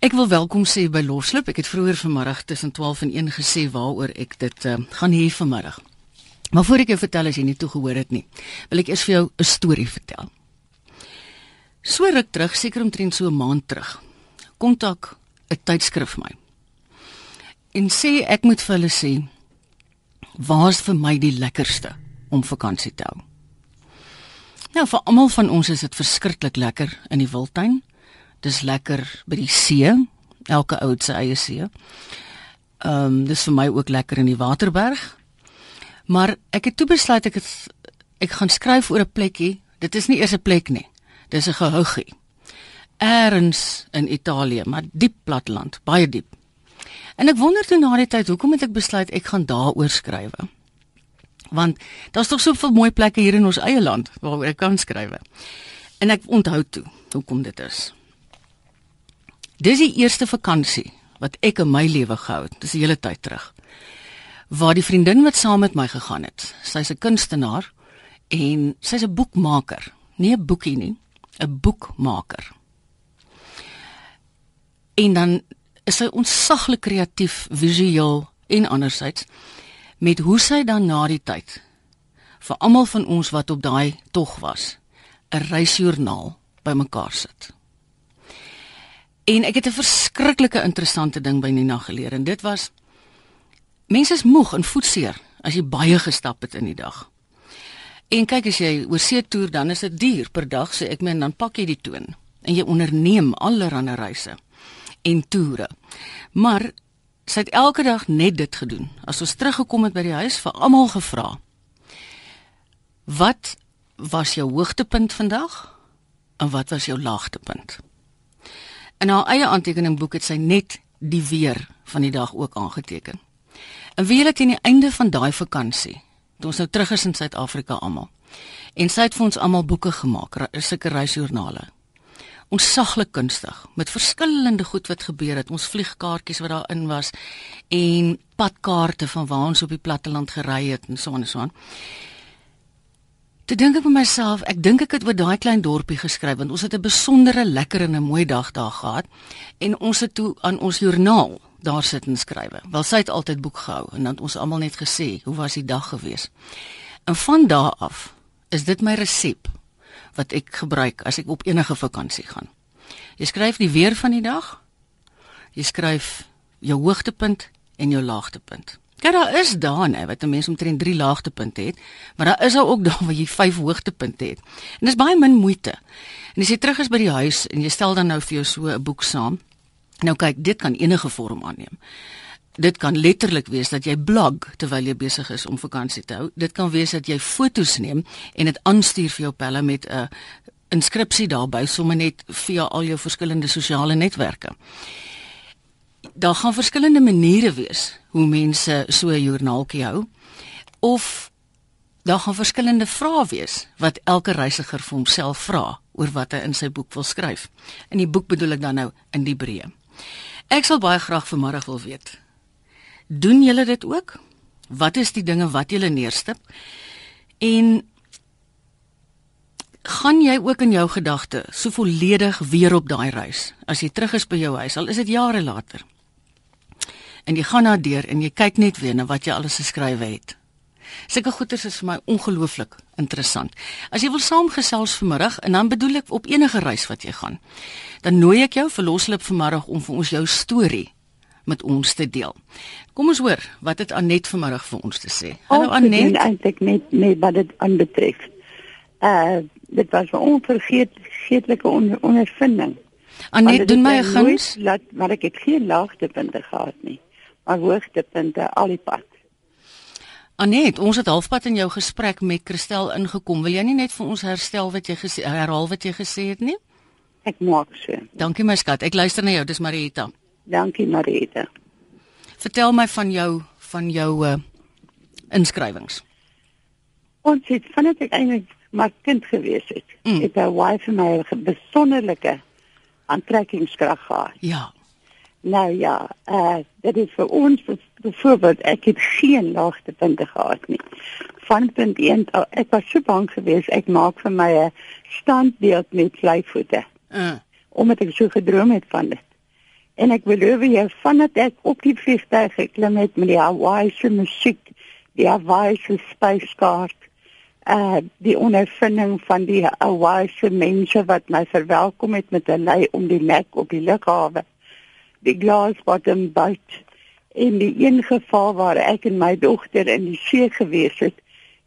Ek wil welkom sê by Loslip. Ek het vroeër vanmiddag tussen 12 en 1 gesê waaroor ek dit uh, gaan hê vanmiddag. Maar voor ek jou vertel as jy nie toegehoor het nie, wil ek eers vir jou 'n storie vertel. So ruk terug, seker omtrent so 'n maand terug, kontak 'n tydskrif my. En sê ek moet vir hulle sê waar's vir my die lekkerste om vakansie te hou. Nou vir almal van ons is dit verskriklik lekker in die wildtuin. Dis lekker by die see, elke ou se eie see. Ehm um, dis vir my ook lekker in die Waterberg. Maar ek het toe besluit ek het ek gaan skryf oor 'n plekkie. Dit is nie eers 'n plek nie. Dis 'n gehougie. Erns in Italië, maar diep platland, baie diep. En ek wonder toe na die tyd, hoekom het ek besluit ek gaan daaroor skryf? Want daar's tog soveel mooi plekke hier in ons eie land waaroor ek kan skryf. En ek onthou toe hoekom dit is. Dis die eerste vakansie wat ek in my lewe gehou het. Dis 'n hele tyd terug. Waar die vriendin wat saam met my gegaan het, sy's 'n kunstenaar en sy's 'n boekmaker. Nie 'n boekie nie, 'n boekmaker. En dan is sy ontsaglik kreatief, visueel en andersins met hoe sy dan na die tyd vir almal van ons wat op daai tog was, 'n reisjoernaal bymekaar sit. En ek het 'n verskriklike interessante ding by Nina geleer en dit was mense is moeg en voetseer as jy baie gestap het in die dag. En kyk as jy oor see toer dan is dit duur per dag sê ek men dan pak jy die toon en jy onderneem allerlei reise en toere. Maar sy het elke dag net dit gedoen. As ons teruggekom het by die huis vir almal gevra. Wat was jou hoogtepunt vandag? En wat was jou laagtepunt? In haar eie aantekeningboek het sy net die weer van die dag ook aangeteken. En wie het aan die einde van daai vakansie, toe ons nou terug is in Suid-Afrika almal. En sy het vir ons almal boeke gemaak, sulke reisjoernale onsaglik kunstig met verskillende goed wat gebeur het. Ons vliegkaartjies wat daarin was en padkaarte van waar ons op die platteland gery het en so en so aan. Toe dink ek vir myself, ek dink ek het oor daai klein dorpie geskryf want ons het 'n besondere lekker en 'n mooi dag daar gehad en ons het toe aan ons joernaal daar sit en skrywe. Wel sy het altyd boek gehou en dan het ons almal net gesê, hoe was die dag gewees? En van daardie af is dit my resep wat ek gebruik as ek op enige vakansie gaan. Jy skryf die weer van die dag. Jy skryf jou hoogtepunt en jou laagtepunt. Kyk daar is daar nê wat 'n mens omtrent 3 laagtepunte het, maar daar is ook daar waar jy 5 hoogtepunte het. En dis baie min moeite. En as jy terug is by die huis en jy stel dan nou vir jou so 'n boek saam. Nou kyk, dit kan enige vorm aanneem. Dit kan letterlik wees dat jy blog terwyl jy besig is om vakansie te hou. Dit kan wees dat jy foto's neem en dit aanstuur vir jou pelle met 'n inskripsie daarby sommer net via al jou verskillende sosiale netwerke. Daar gaan verskillende maniere wees hoe mense so 'n joernaaltjie hou of daar gaan verskillende vrae wees wat elke reisiger vir homself vra oor wat hy in sy boek wil skryf. In die boek bedoel ek dan nou in die breë. Ek sal baie graag vanmôre wil weet Doen julle dit ook? Wat is die dinge wat julle neerstip? En gaan jy ook in jou gedagte so volledig weer op daai reis as jy terug is by jou huis al is dit jare later? En jy gaan na deur en jy kyk net weer na wat jy alles geskrywe het. Sulke goeters is vir my ongelooflik interessant. As jy wil saamgesels vanmiddag en dan bedoel ek op enige reis wat jy gaan, dan nooi ek jou vir loslip vanmiddag om vir ons jou storie met ons te deel. Kom ons hoor wat het Anet vanmiddag vir ons te sê. Hallo Anet. Eintlik net net wat dit aanbetref. Uh dit was 'n onvergeetlike on ondervinding. Anet, doen my 'n guns. Laat maar ek het geen laagtepunte gehad nie. Maar hoogtepunte al die pad. Anet, ons het halfpad in jou gesprek met Christel ingekom. Wil jy nie net vir ons herstel wat jy gesê herhaal wat jy gesê het nie? Ek maak so. Dankie my skat. Ek luister na jou. Dis Marita. Dankie Marita. Vertel my van jou van jou uh inskrywings. Ons het vandat ek eintlik maar kind gewees het, mm. het 'n wife my 'n besonderlike aantrekkingskrag gehad. Ja. Nou ja, uh dit is vir ons byvoorbeeld ek het geen laagtepunte gehad nie. Van punt 1 ek was so bang geweest ek maak vir my 'n standbeeld met vleivoete. Uh. Omdat ek so gedroom het van dit En ek beloof jou vandat ek op die vliegtuig geklim het met die Hawaii se musiek, die Hawaii se spyskaart, uh die ondervinding van die Hawaii se mense wat my verwelkom het met 'n lei om die nek op die lughawe. Die glaasbottom boat in die een geval waar ek en my dogter in die see gewees het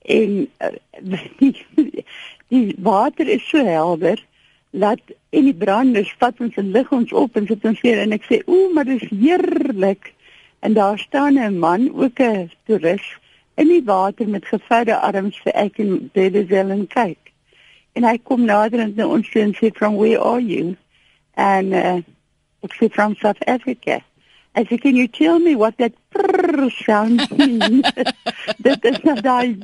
en uh, die, die water is so helder laat en die branders vat ons en lig ons op en sit ons weer en ek sê ooh maar dis heerlik. En daar staan 'n man ook 'n toerist in die water met gevoude arms vir ek en Dedesel en kyk. En hy kom nader en ons sê from where are you? And uh, sê from South Africa I said, can you tell me what that sound means? dit is nou daai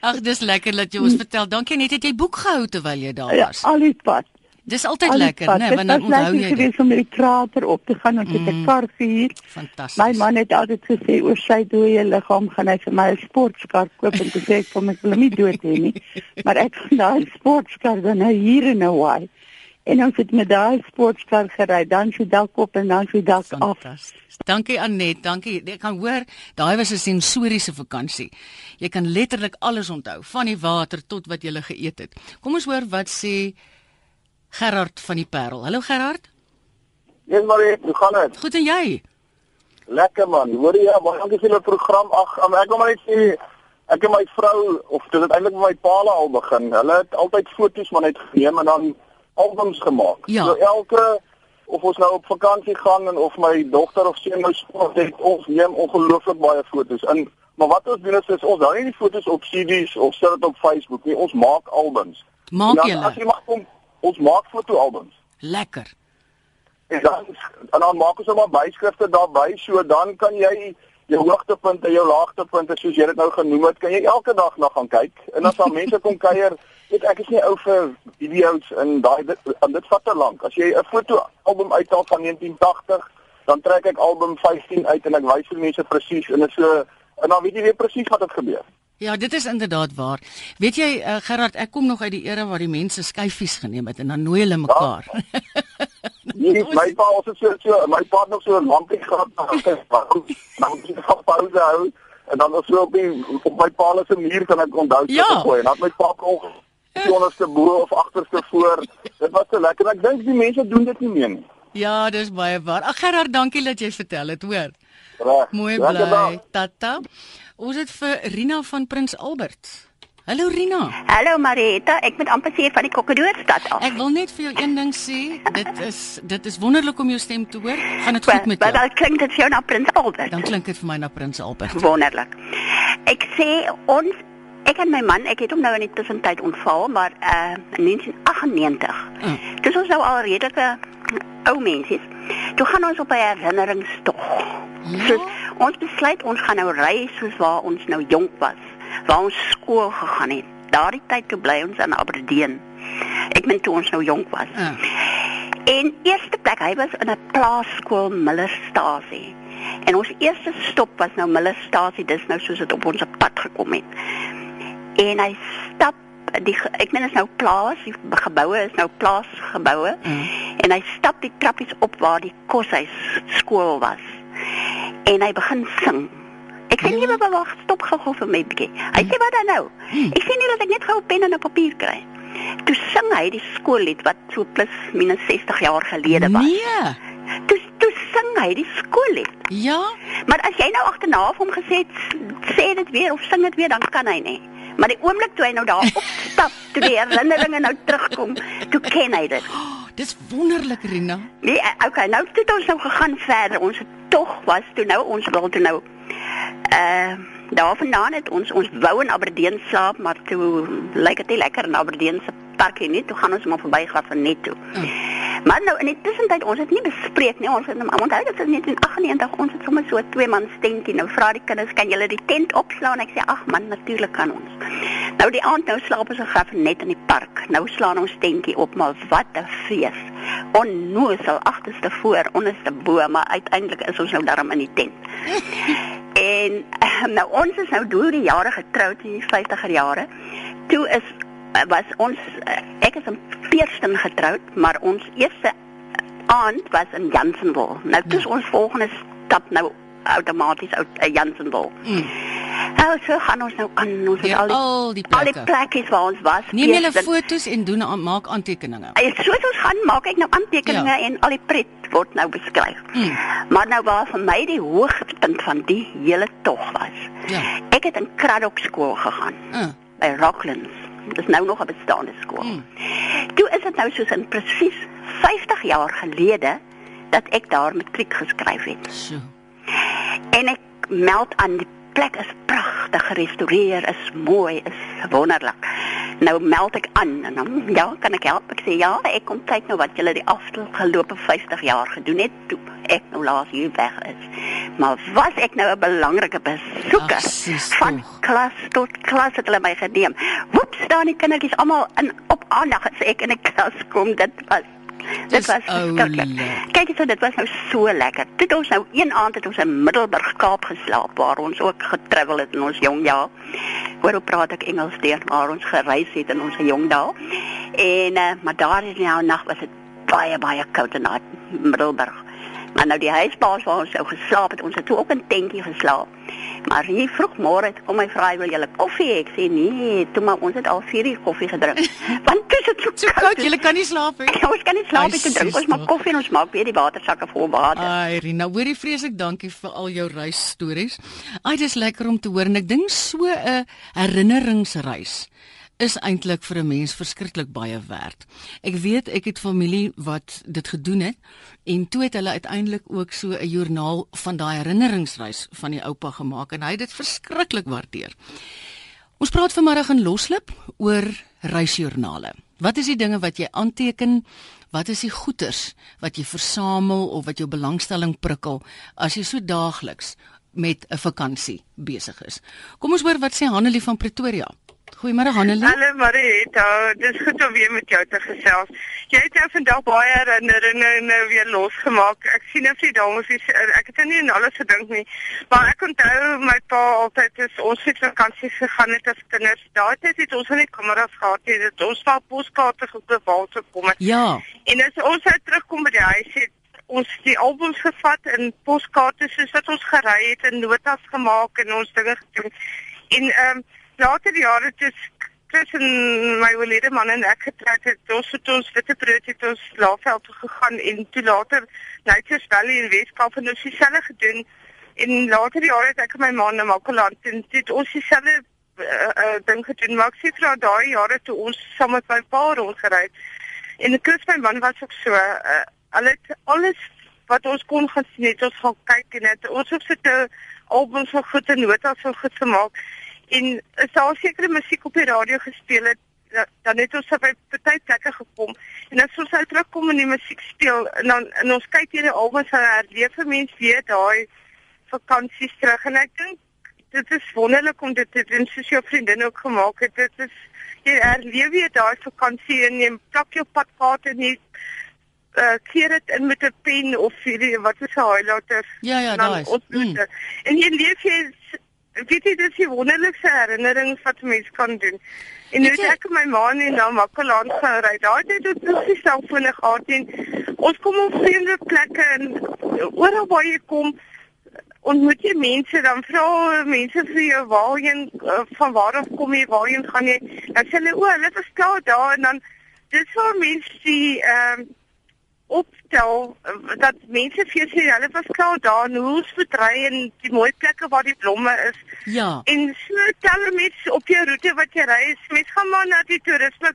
Ag, dis lekker dat jy ons vertel. Dankie net het jy boek gehou terwyl jy daar ja, was. Ja, al die pad. Dis altyd al lekker, né, nee, want dan onthou jy. Ek het om die krater op te gaan en mm, 'n kar gehuur. Fantasties. My man het altyd gesê oor sy dooie liggaam gaan hy vir my 'n sportkar koop en gesê ek kom ek wil hom nie dood hê nie, maar ek gaan daai sportkar dan nou hier in Hawaii. En ons het met daai sportkar gery, dan sy dalk op en dan sy dalk af. Dankie Anet, dankie. Ek kan hoor, daai was 'n sensoriese vakansie. Jy kan letterlik alles onthou, van die water tot wat jy geëet het. Kom ons hoor wat sê Gerard van die Parel. Hallo Gerard. Ja, maar hoe gaan dit? Goed en jy? Lekker man. Hoor jy, baie dankie vir die program. Ag, ek wil maar net sê ek en my vrou of dit het eintlik met my pa al begin. Hulle het altyd foto's maar net geneem en dan albums gemaak. Ja. So elke of ons nou op vakansie gaan en of my dogter of seun nou sport het, ons neem ongelooflik baie foto's. En maar wat ons doen is, is ons hou nie die foto's op CD's of sit dit op Facebook nie. Ons maak albums. Maak jy? As jy mag kom, ons maak fotoalbums. Lekker. En dan en dan maak ons sommer byskrifte daarby, so dan kan jy jou hoogtepunte, jou laagtepunte soos jy dit nou genoem het, kan jy elke dag na gaan kyk. En as daar mense kom kuier, weet ek is nie ou vir video's en daai en dit vat te lank. As jy 'n foto album uithaal van 1980, dan trek ek album 15 uit en ek wys vir mense presies en dit so en dan weet jy weer presies wat het gebeur. Ja, dit is inderdaad waar. Weet jy, uh, Gerard, ek kom nog uit die era waar die mense skyfies geneem het en dan nooi hulle mekaar. Ja. Nee, my pa was so so my pa het nog so 'n lankie gehad na dan het hy pauze hou en dan was so op die op my pa se muur kan ek onthou ja. so gooi en dan my pa kon onderste bo of agterste voor. Dit was so lekker. Ek dink die mense doen dit nie meer nie. Ja, dis baie waar. Ag Gerard, dankie dat jy vertel het, hoor. Reg. Mooi bly. Tata. Ons het vir Rina van Prins Albert. Hallo Rina. Hallo Marita, ek moet amper sê van die Kokkedoorstad af. Ek wil net vir jou een ding sê, dit is dit is wonderlik om jou stem te hoor. Gaan dit goed met jou? Maar dan klink dit vir jou na Prins Albert. Dan klink dit vir my na Prins Albert. Wonderlik. Ek sê ons ek en my man, ek het hom nou in die tussentyd ontval, maar uh 1998. Mm. Dis ons nou al redelike ou mense. Toe gaan ons op 'n herinneringstog. Ja? So ons besluit ons gaan nou ry soos waar ons nou jonk was waar ons skool gegaan het. Daardie tyd toe bly ons in Aberdeen. Ek meen toe ons nou jonk was. Ja. En eerste plek, hy was in 'n plaaskool Millerstasie. En ons eerste stop was nou Millerstasie, dis nou soos dit op ons pad gekom het. En hy stap die ek meen is nou plaas, die geboue is nou plaasgeboue. Mm. En hy stap die trappies op waar die koshuis skool was. En hy begin sing. Ek sê nie maar wag, stop gou vir my bietjie. Hy sê wat dan nou? Ek sê nie dat ek net gou pen en 'n papier kry. Toe sing hy die skoollied wat so plus minus 60 jaar gelede was. Nee. Toe toe sing hy die skoollied. Ja. Maar as jy nou agterna hom gesê het sê dit weer of sing dit weer dan kan hy nie. Maar die oomblik toe hy nou daar opstap, toe die herinneringe nou terugkom, toe ken hy dit. Oh, dis wonderlik, Rina. Nee, okay, nou het ons nou gegaan verder. Ons tog was toe nou ons wil toe nou uh daarvandaan het ons ons wou in Aberdeen slaap, maar toe lyk dit nie lekker in Aberdeen se parkie nie. Toe gaan ons maar verby gaan van net toe. Mm. Maar nou in die tussentyd ons het nie bespreek nie. Ons het nou onthou dit is net in 98 ons het sommer so twee man tentie. Nou vra die kinders kan julle die tent opslaan? Ek sê ag man, natuurlik kan ons. Nou die aand nou slaap ons gaf net in die park. Nou slaan ons tentjie op, maar wat 'n fees. Onnoosel agterste voor, onderste bo, maar uiteindelik is ons nou daarom in die tent. En nou ons is nou deur die jare getroud in die 50er jare. Toe is was ons ek is in Peerston getroud, maar ons eerste aand was in Jansenwil. Nou dis Ja. ons volgende stap nou outomaties uit uh, Jansenwil. Mm. Nou so gaan ons nou aan ons Ja, al die al die al die plekke. plekkies waar ons was. Neem julle foto's en doen maak aantekeninge. Soos ons gaan maak ek nou aantekeninge ja. en al die pret word nou beskryf. Mm. Maar nou waar vir my die hoogtepunt van die hele tog was. Ja. Ek het in Kraddock skool gegaan Uh, by Rocklands. Dis nou nog 'n bestaande skool. Mm. Toe is dit nou soos in presies 50 jaar gelede dat ek daar matriek geskryf het. so. En ek meld aan die plek is pragtig gerestoreer, is mooi, is wonderlik. Nou meld ek aan en dan ja, kan ek help? Ek sê ja, ek kom kyk nou wat julle die afgelope 50 jaar gedoen het toe ek nou laas hier weg is. Maar was ek nou 'n belangrike besoeker? Ag, sis, Van tog. klas tot klas het hulle my geneem. Woep, staan die kindertjies almal in op aandag as ek in die klas kom. Dit was dit was verskriklik. oulik. Kyk eens, dit was nou so lekker. Toe het ons nou een aand het ons in Middelburg Kaap geslaap waar ons ook getravel het in ons jong jaar. Hoor hoe praat ek Engels deur waar ons gereis het in ons jong dae. En uh, maar daar is nou nag was dit baie baie koud in Middelburg. Maar nou die huisbaas waar ons nou geslaap het, ons het toe ook in tentjie geslaap. Maar hier vroegmôre het kom my vra wil julle koffie hê? Ek sê nee, toe maar ons het al 4 uur koffie gedrink. Want dit is so So koud, julle kan nie slaap nie. Ja, ons kan nie slaap nie, toe drink ons maar tog. koffie en ons maak weer die watersakke vol water. Ai, Rina, hoorie vreeslik dankie vir al jou reisstories. Ai, dis lekker om te hoor en ek dink so 'n herinneringsreis is eintlik vir 'n mens verskriklik baie werd. Ek weet ek het familie wat dit gedoen het en toe het hulle uiteindelik ook so 'n joernaal van daai herinneringsreis van die oupa gemaak en hy het dit verskriklik waardeer. Ons praat vanmiddag in Loslip oor reisjoernale. Wat is die dinge wat jy aanteken? Wat is die goeders wat jy versamel of wat jou belangstelling prikkel as jy so daagliks met 'n vakansie besig is? Kom ons hoor wat sê Hanelie van Pretoria. Goeiemôre Hanelie. Hallo Marita, dis goed om weer met jou te gesels. Jy het jou vandag baie herinneringe nou weer losgemaak. Ek sien of die dames is ek het nie aan alles gedink nie, maar ek onthou my pa altyd as ons het vakansie gegaan het as kinders. Daai tyd het ons nie kameras gehad nie. Dit ons wou poskaarte gekoop waar te kom. het. Ja. En as ons uit terugkom by die huis het ons die albums gevat en poskaarte soos wat ons gery het en notas gemaak en ons dinge gedoen. En ehm um, later jare toe Chris en my oulede man en ek getroud het, ons het ons witte brood het ons Laagveld toe gegaan en toe later Nature's Valley in Weskaap en ons dieselfde gedoen. En later jare het ek en my man na Makkeland en toe het ons dieselfde uh, uh, ding gedoen. Maar ek sê vir daai jare toe ons saam met my pa rondgery het En Chris my man was ook so, uh, hulle het alles wat ons kon gaan sien, het ons gaan kyk en het ons het sit 'n albums van goed en notas van goed gemaak. En as daar sekere musiek op die radio gespeel het, da- dan het ons by party plekke gekom. En as ons uit terugkom en die musiek speel en dan en ons kyk hierdie albums en herleef 'n mens weer daai vakansies terug en ek dink dit is wonderlik om dit te doen soos jou vriendin ook gemaak het. Dit is jy herleef weer daai vakansie en jy plak jou padkaart en jy uh keer dit in met 'n pen of hierdie wat is 'n highlighter. Ja, ja, is. ontmoet. En jy leef jy weet jy dis die wonderlikste herinnerings wat 'n mens kan doen. En nou het ek en my ma in na Makkeland gery. Daai tyd het ons nie selfone gehad en ons kom op vreemde plekke en oral waar jy kom ontmoet jy mense dan vra mense vir jou waarheen uh, van waar af kom jy waarheen gaan jy dan sê hulle o hulle klaar daar en dan dis waar mense die ehm opstel uh, dat mense vir jou sê hulle was klaar daar en hoe ons moet ry en die mooi plekke waar die blomme is. Ja. en so tel mense op jou roete wat jy ry mens gaan maar na die toerisme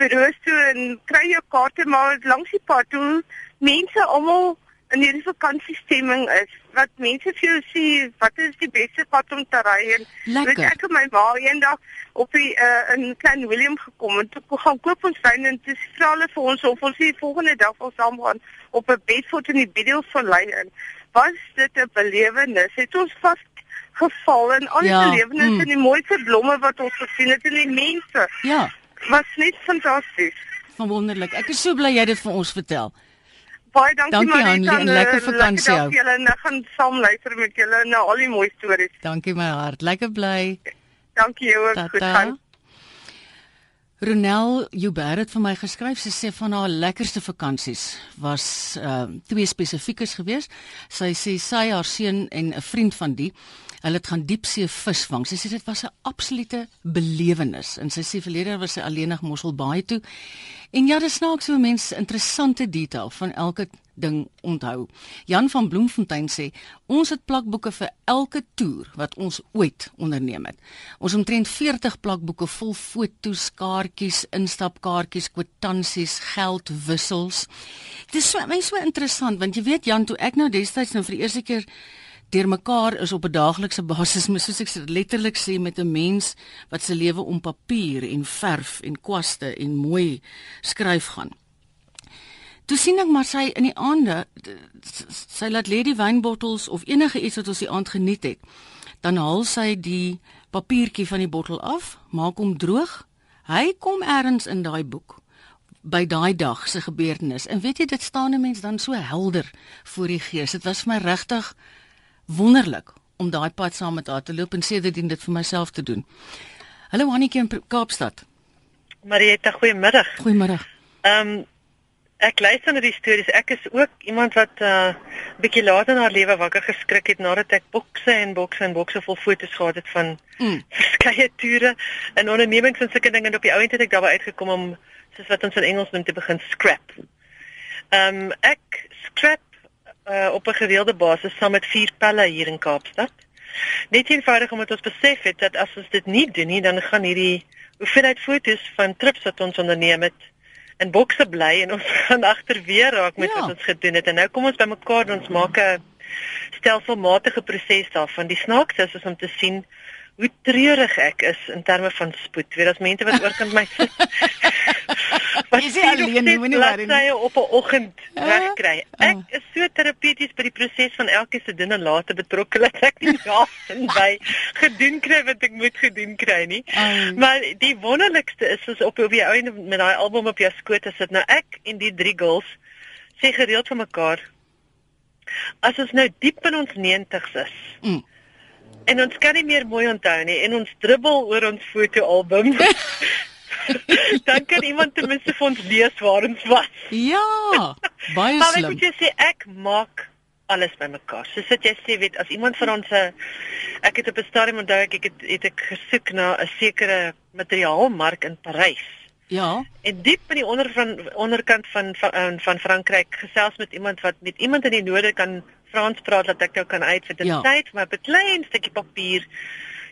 bureaus toe en kry jou kaarte maar langs die pad toe. Mense almal in hierdie vakansiestemming is wat mense vir jou sê wat is die beste pad om te ry en Lekker. weet ek en my ma eendag op die uh, in Klein Willem gekom en toe gaan koop ons wyn en toe vra hulle vir ons of ons die volgende dag wil saam gaan op 'n Bedford in die Beedel vallei in was dit 'n belewenis het ons vas geval en al die Ja, belewennisse mm. en die mooiste blomme wat ons gesien het en die mense Ja. was net fantasties. Van wonderlik. Ek is so bly jy dit vir ons vertel. Baie dankie, Dankie, Marita, Hanlie, en eh, lekker vakansie dag jou. vir Julle en ek gaan saam luister met julle na al die mooi stories. Dankie my hart. Lekker bly. Dankie jou ook. Goed gaan. Ronel Joubert het vir my geskryf sy sê van haar lekkerste vakansies was uh twee spesifiekes geweest. Sy sê sy haar seun en 'n vriend van die Hulle het gaan diepsee visvang. Sy sê dit was 'n absolute belewenis. En sy sê verlede was sy alleenig Mosselbaai toe. En ja, dis snaaks hoe mense interessante detail van elke ding onthou. Jan van Bloemfontein sê ons het plakboeke vir elke toer wat ons ooit onderneem het. Ons omtrent 40 plakboeke vol foto's, kaartjies, instapkaartjies, kwitansies, geldwissels. Dit is so, so interessant want jy weet Jan, toe ek nou destyds nou vir die eerste keer deurmekaar is op 'n daaglikse basis, maar soos ek letterlik sê met 'n mens wat se lewe om papier en verf en kwaste en mooi skryf gaan. Toe sien ek maar sy in die aande sy laat lê die wynbottels of enige iets wat ons die aand geniet het. Dan haal sy die papiertjie van die bottel af, maak hom droog. Hy kom ergens in daai boek by daai dag se gebeurtenis. En weet jy dit staan 'n mens dan so helder voor die gees. Dit was vir my regtig wonderlik om daai pad saam met haar te loop en sedertdien dit vir myself te doen. Hallo Annetjie in Kaapstad. Marieta, goeiemiddag. Goeiemiddag. Ehm um, ek luister na die stories. Ek is ook iemand wat 'n uh, bietjie later in haar lewe wakker geskrik het nadat ek bokse en bokse en bokse vol foto's gehad het van mm. verskeie toere en ondernemings en sulke dinge en op die ou end het ek daarby uitgekom om soos wat ons in Engels noem te begin scrap. Ehm um, ek scrap uh, op 'n gereelde basis saam met vier pelle hier in Kaapstad. Net eenvoudig omdat ons besef het dat as ons dit nie doen nie, dan gaan hierdie hoeveelheid foto's van trips wat ons onderneem het in bokse bly en ons gaan agterweer raak met ja. wat ons gedoen het. En nou kom ons bymekaar en ons maak 'n stelselmatige proses daarvan. Die snaakste is om te sien hoe treurig ek is in terme van spoed. Weet as mense wat oorkant my sit. Wat is alleen nie moenie worry nie. op 'n oggend uh, regkry. Ek uh. is so terapeuties by die proses van elke se dinge later betrokke dat ek nie daarin by gedoen kry wat ek moet gedoen kry nie. Uh. Maar die wonderlikste is as op op die en met daai album op jou skoot as dit nou ek en die drie girls sê gereeld vir mekaar as ons nou diep in ons 90's is. Mm En ons kan nie meer mooi onthou nie en ons dribbel oor ons fotoalbum. Dan kan iemand ten minste vir ons lees waar ons was. Ja, baie slim. Maar ek moet jou sê ek maak alles bymekaar. So sit jy sê weet as iemand van ons 'n ek het op 'n stadium onthou ek het het ek gesoek na 'n sekere materiaalmark in Parys. Ja. En diep in die onder van onderkant van van, van Frankryk gesels met iemand wat met iemand in die noorde kan Frans praat dat ek jou kan uitvind. Dit ja. sê maar 'n klein stukkie papier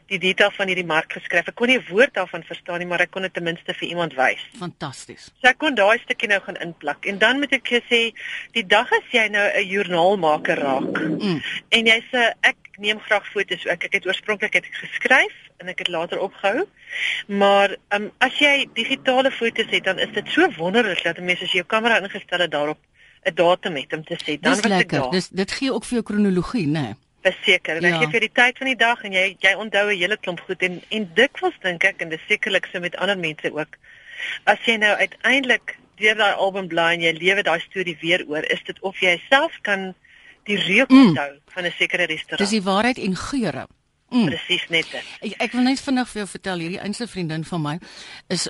die detail van hierdie mark geskryf. Ek kon nie 'n woord daarvan verstaan nie, maar ek kon dit ten minste vir iemand wys. Fantasties. So ek kon daai stukkie nou gaan inplak. En dan moet ek sê, die dag as jy nou 'n joernaalmaker raak mm. en jy sê ek neem graag foto's. Ek ek het oorspronklik het ek geskryf en ek het later opgehou. Maar um, as jy digitale foto's het, dan is dit so wonderlik dat 'n mens as jy jou kamera ingestel het daarop 'n datum het om te sê dan was ek daar. Dis dit gee ook vir jou kronologie, né? Nee. Verseker, dit ja. gee vir die tyd van die dag en jy jy onthou 'n hele klomp goed en en dikwels dink ek en dis sekerlik so met ander mense ook. As jy nou uiteindelik deur daai album bly en jy lewe daai storie weer oor, is dit of jy self kan die reuk mm. onthou mm. van 'n sekere restaurant. Dis die waarheid en geure. Mm. Presies net dit. Ek, ek wil net vinnig vir jou vertel hierdie eenste vriendin van my is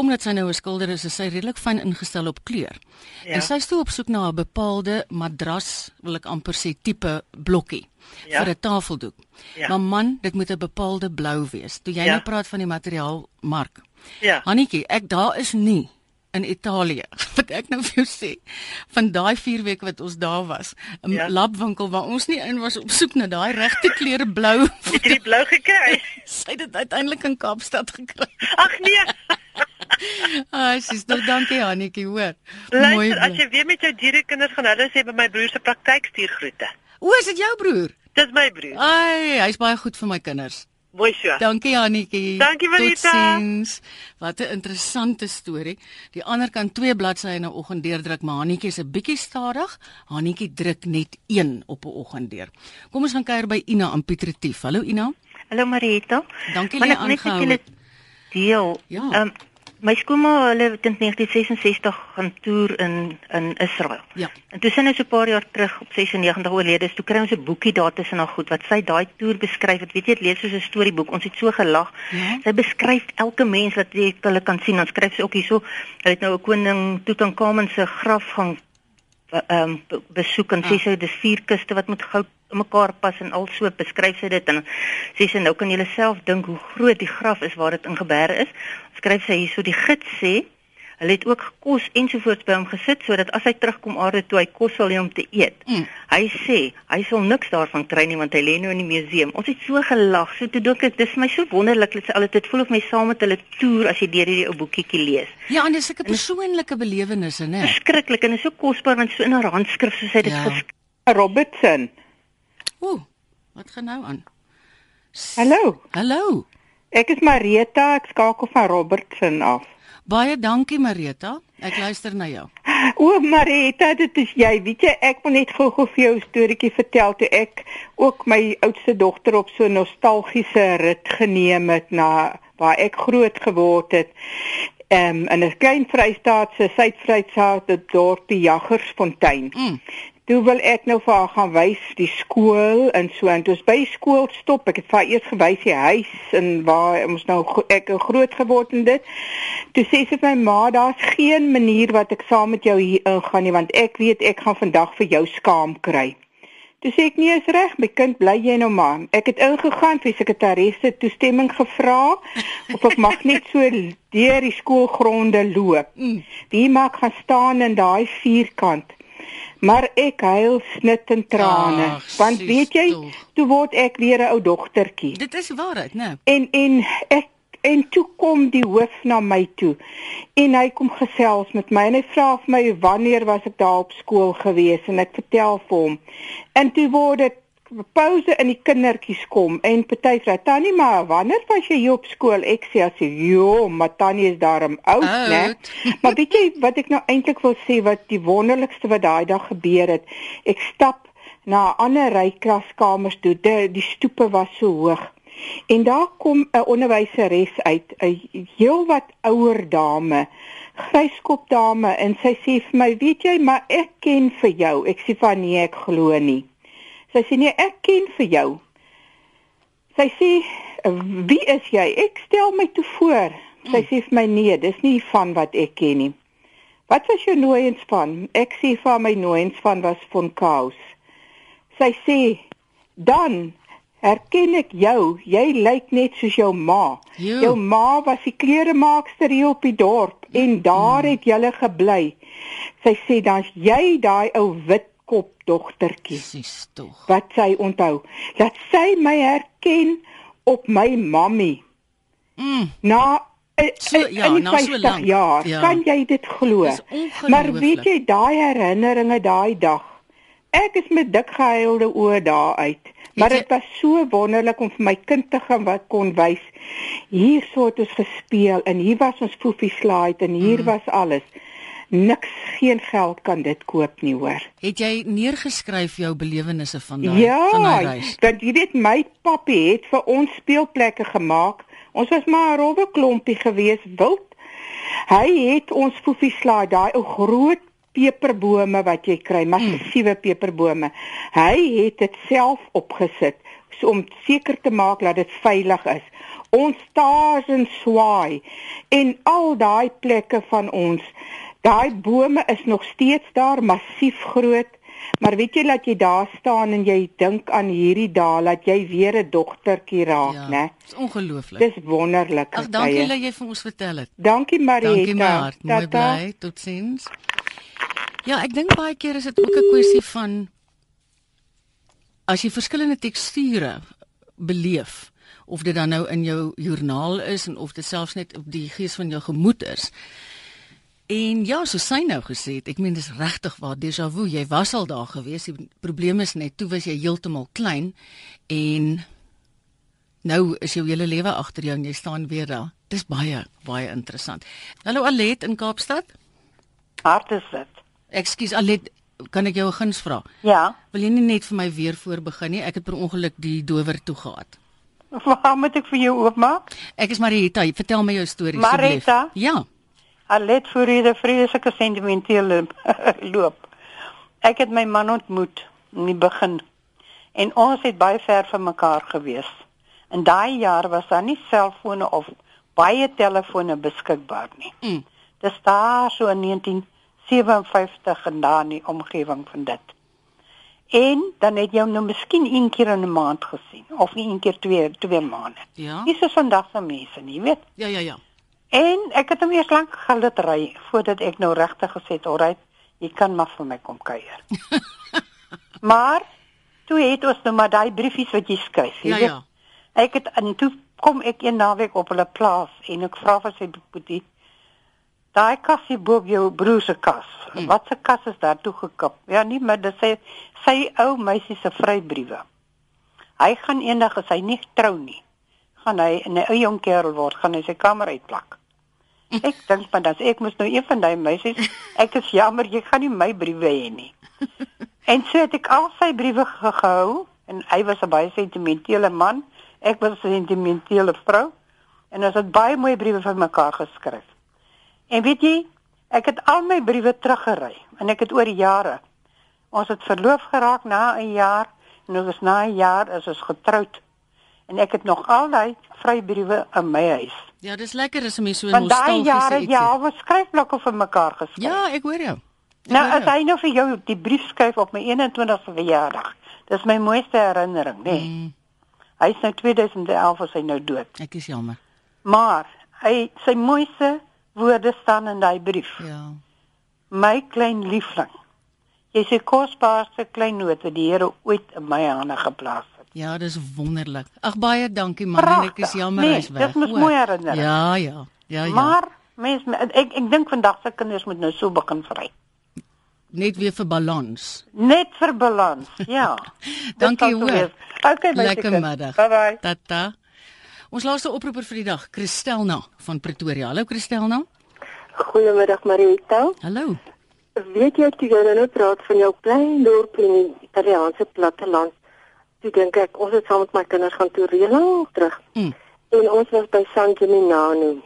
omdat sy nou 'n skilder is, is sy redelik fyn ingestel op kleur. Ja. En sy is toe op soek na 'n bepaalde madras, wil ek amper sê tipe blokkie ja. vir 'n tafeldoek. Ja. Maar man, dit moet 'n bepaalde blou wees. Toe jy ja. nou praat van die materiaal mark. Ja. Hannetjie, ek daar is nie in Italië. Wat ek nou vir jou sê, van daai 4 weke wat ons daar was, 'n ja. labwinkel waar ons nie in was op soek na daai regte kleure blou. Het jy die blou gekry? Sy het dit uiteindelik in Kaapstad gekry. Ag nee. Ah, sies, nou dankie Annetjie, hoor. Luister, Mooi. As jy weer met jou dierenkinders gaan, hulle sê by my broer se praktyk stuur groete. O, is dit jou broer? Dis my broer. Ai, hy's baie goed vir my kinders. Mooi so. Dankie Annetjie. Dankie Marita. Totsiens. Wat 'n interessante storie. Die ander kan twee bladsye in 'n oggend deurdruk, maar Annetjie is 'n bietjie stadig. Annetjie druk net een op 'n oggend deur. Kom ons gaan kuier by Ina aan Pietretief. Hallo Ina. Hallo Marita. Dankie dat jy aangehou het. Deel. Ja. Um, My skoonma hulle het in 1966 gaan toer in in Israel. Ja. En toe sy nou so 'n paar jaar terug op 96 oorlede is, toe kry ons 'n boekie daar tussen haar goed wat sy daai toer beskryf het. Weet jy, dit lees soos 'n storieboek. Ons het so gelag. Ja. Sy beskryf elke mens wat jy hulle kan sien. Dan skryf sy ook hierso, hulle het nou 'n koning Tutankhamun se graf gaan ehm um, besoek en sê sy dis vier kiste wat met goud mekaar pas en al so beskryf sy dit en sê sy nou kan julle self dink hoe groot die graf is waar dit ingeberg is. Skryf sy hierso die gids sê hulle het ook kos ensovoorts by hom gesit sodat as hy terugkom aarde toe hy kos sal hê om te eet. Mm. Hy sê hy sal niks daarvan kry nie want hy lê nou in die museum. Ons het so gelag. So toe dink ek dis my so wonderlik dat sy altyd dit voel of my saam met hulle toer as jy deur hierdie ou boekietjie lees. Ja, en dis 'n persoonlike belewennisse, né? Verskriklik en is so kosbaar want so in haar handskrif soos hy dit Ja. geskryf Robertson. Ooh, wat gaan nou aan? Hallo. Hallo. Ek is Marita, ek skakel van Robertson af. Baie dankie Marita. Ek luister na jou. O, Marita, dit is jy. Weet jy, ek wil net gou-gou vir jou 'n storieetjie vertel toe ek ook my oudste dogter op so 'n nostalgiese rit geneem het na waar ek groot geword het. Ehm in 'n klein Vrystaatse Suid-Vrystaatse dorpie Jaggersfontein. Mm. Toe wil ek nou vir haar gaan wys die skool en so en toe ons by skool stop, ek het vir haar eers gewys die huis en waar ons nou ek groot geword en dit. Toe sê sy vir my ma, daar's geen manier wat ek saam met jou hier ingaan nie want ek weet ek gaan vandag vir jou skaam kry. Toe sê ek nee, is reg, my kind, bly jy nou maar. Ek het ingegaan vir sekretaresse toestemming gevra of ek mag net so deur die skoolgronde loop. Mm. Wie mag gaan staan in daai vierkant? Maar ek huil snit en trane, Ag, want sis weet jy, tog. toe word ek weer 'n ou dogtertjie. Dit is waarheid, né? En en ek en toe kom die hoof na my toe. En hy kom gesels met my en hy vra vir my wanneer was ek daar op skool gewees en ek vertel vir hom. En toe word dit pouse in die kindertjies kom en party vra tannie maar wanneer was jy hier op skool? Ek sê as jo, maar tannie is daarom oud, Oud. né? Maar weet jy wat ek nou eintlik wil sê wat die wonderlikste wat daai dag gebeur het? Ek stap na 'n ander ry klaskamers toe. Die, die stoepe was so hoog. En daar kom 'n onderwyseres uit, 'n heelwat ouer dame, gryskop dame en sy sê vir my, "Weet jy, maar ek ken vir jou." Ek sê van nee, ek glo nie. Sy sê nee, ek ken vir jou. Sy sê, "Wie is jy?" Ek stel my toe voor. Sy sê vir my, "Nee, dis nie van wat ek ken nie." Wat was jou nooiens van? Ek sê vir my nooiens van was van Kaus. Sy sê, "Dan herken ek jou. Jy lyk net soos jou ma. Jo. Jou ma was die kleremaakster hier op die dorp en daar het julle gebly." Sy sê, "Dan's jy daai ou wit kop dogtertjie." Sis tog. wat sy onthou. Dat sy my herken op my mammie. Mm. Na eh, So, eh, ja, in na so 50 lank. jaar. Ja. Kan jy dit glo? Maar weet jy daai herinneringe daai dag. Ek is met dik gehuilde oë daar uit. Maar dit was so wonderlik om vir my kind te gaan wat kon wys. Hier so het ons gespeel en hier was ons foefie slide en hier Mm. was alles. Niks, geen geld kan dit koop nie, hoor. Het jy neergeskryf jou belewennisse van daai Ja, van daai reis? want jy weet my pappie het vir ons speelplekke gemaak. Ons was maar 'n rowwe klompie gewees, wild. Hy het ons foefie slaai, daai ou groot peperbome wat jy kry, massiewe peperbome. Hy het dit self opgesit so om seker te maak dat dit veilig is. Ons staars en swaai en al daai plekke van ons. Daai bome is nog steeds daar, massief groot. Maar weet jy dat jy daar staan en jy dink aan hierdie dae dat jy weer 'n dogtertjie raak, Ja, né? Dis ongelooflik. Dis wonderlik. Ag, dankie dat jy vir ons vertel het. Dankie Marieta. Dankie maar, mooi bly. Totsiens. Ja, ek dink baie keer is dit ook 'n kwessie van as jy verskillende teksture beleef of dit dan nou in jou joernaal is en of dit selfs net op die gees van jou gemoed is. En ja, so sy nou gesê het, ek meen dis regtig waar déjà vu, jy was al daar gewees. Die probleem is net toe was jy heeltemal klein en nou is jou hele lewe agter jou en jy staan weer daar. Dis baie baie interessant. Hallo Alet in Kaapstad. Hart is dit. Ekskuus Alet, kan ek jou 'n guns vra? Ja. Wil jy nie net vir my weer voor begin nie? Ek het per ongeluk die dower toe gehad. Waar moet ek vir jou oopmaak? Ek is Marita, vertel my jou storie Marita? Ja. Alet voor hierdie vreeslike sentimentele loop. Ek het my man ontmoet in die begin en ons het baie ver van mekaar gewees. In daai jaar was daar nie selfone of baie telefone beskikbaar nie. Mm. Dis daar so in 1957 en daar in die omgewing van dit. En dan het jy hom nou miskien een keer in 'n maand gesien of nie een keer twee twee maande. Ja. Nie so vandag se mense nie, jy weet. Ja, ja, ja. En ek het hom eers lank gelaat ry voordat ek nou regtig gesê het, "Alright, jy kan maar vir my kom kuier." maar toe het ons nou maar daai briefies wat jy skryf, jy Ja, weet. ja. Ek het en toe kom ek een naweek op hulle plaas en ek vra vir sy boetie Daai kasie bo op jou broer se kas. Hmm. Wat se kas is daar toe gekap? Ja, nie, maar dit sê sy ou meisie se vrybriewe. Hy gaan eendag as hy nie trou nie, gaan hy 'n ou jong kerel word, gaan hy sy kamer uitplak. Ek dink maar dan ek moet nou een van daai meisies, ek is jammer, jy gaan nie my briewe hê nie. En so het ek al sy briewe ge- gehou en hy was 'n baie sentimentele man, ek was 'n sentimentele vrou en ons het baie mooi briewe vir mekaar geskryf. En weet jy, ek het al my briewe teruggery en ek het oor jare. Ons het verloof geraak na 'n jaar en ons is na 'n jaar is ons getroud. En ek het nog al daai vrybriewe in my huis. Ja, dis lekker as 'n mens so 'n Want daai jare ja, het. was skryfblokke vir mekaar geskryf. Ja, ek hoor jou. Ek nou hoor as hy nou vir jou die brief skryf op my 21ste verjaardag. Dis my mooiste herinnering, nê. Nee. Mm, Hy's nou 2011 as hy nou dood. ek is jammer. Maar hy sy mooiste woorde staan in daai brief. Ja. My klein liefling. Jy's die kosbaarste kleinoot wat die Here ooit in my hande geplaas het. Ja, dis wonderlik. Ag baie dankie man, en ek is jammer Nee, hy's weg. dis mos mooi herinnering. Ja, ja. Ja, ja. Maar mens ek ek dink vandag se kinders moet nou so begin vry. Net weer vir balans. Net vir balans. Ja. Dankie hoor. Okay, my Lekker middag. Bye bye. Tata. Ons laaste oproeper vir die dag, Christelna van Pretoria. Hallo Christelna. Goeiemiddag Marita. Hallo. Weet jy toe jy nou praat van jou klein dorp in die Italiaanse platteland? Toe dink ek ons het saam met my kinders gaan toer lank terug. Mm. En ons was by San Gimignano.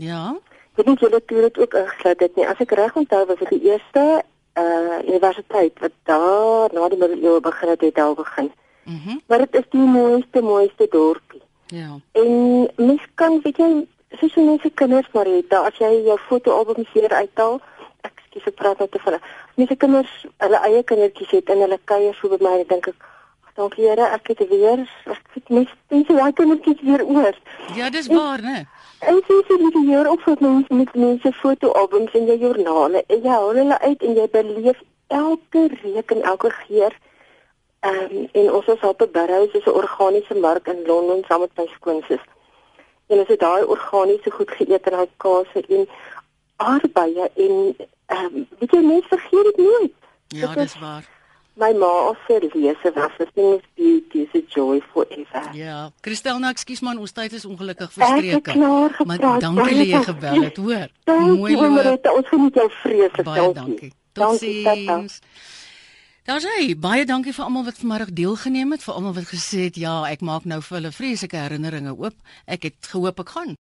Ja. Ek dink julle toer het ook ingesluit dit nie. As ek reg onthou was dit die eerste uh universiteit wat daar na die middeleeue begin het, het al begin. Mhm. Mm Maar dit is die mooiste mooiste dorpie. ja. En mens kan weet jy soos jy mense kinders Marita, as jy jou fotoalbums hier uithaal, ek skiet ek praat net te vinnig. Mense kinders hulle eie kindertjies het en hulle kuier so by my, dink ek, ag dankie Here, ek het weer ek het mense mense daai kindertjies weer oor. Ja, dis waar, né? En sê jy die jaar op wat mense met mense fotoalbums en jou joernale en jy hou hulle uit en jy beleef elke reuk en elke geur. Ehm um, en ons was op 'n Barrows is 'n organiese mark in Londen saam met my skoonsis. En ons het daai organiese goed geëet en daai kaas en arbeie en ehm um, weet jy mense vergeet dit nooit. Ja, Dit dis is- waar. My ma sê lese was the thing is beauty is a joy forever. Ja, Christelna, ekskuus man, ons tyd is ongelukkig Ek het verstreke. klaar Maar dankie dat jy gebel het, hoor. Mooi loop. Ons geniet jou vreeslik. Baie dankie. Totsiens. Daar's hy. Baie dankie vir almal wat vanmiddag deelgeneem het, vir almal wat gesê het ja, ek maak nou vir hulle vreeslike herinneringe oop. Ek het gehoop ek gaan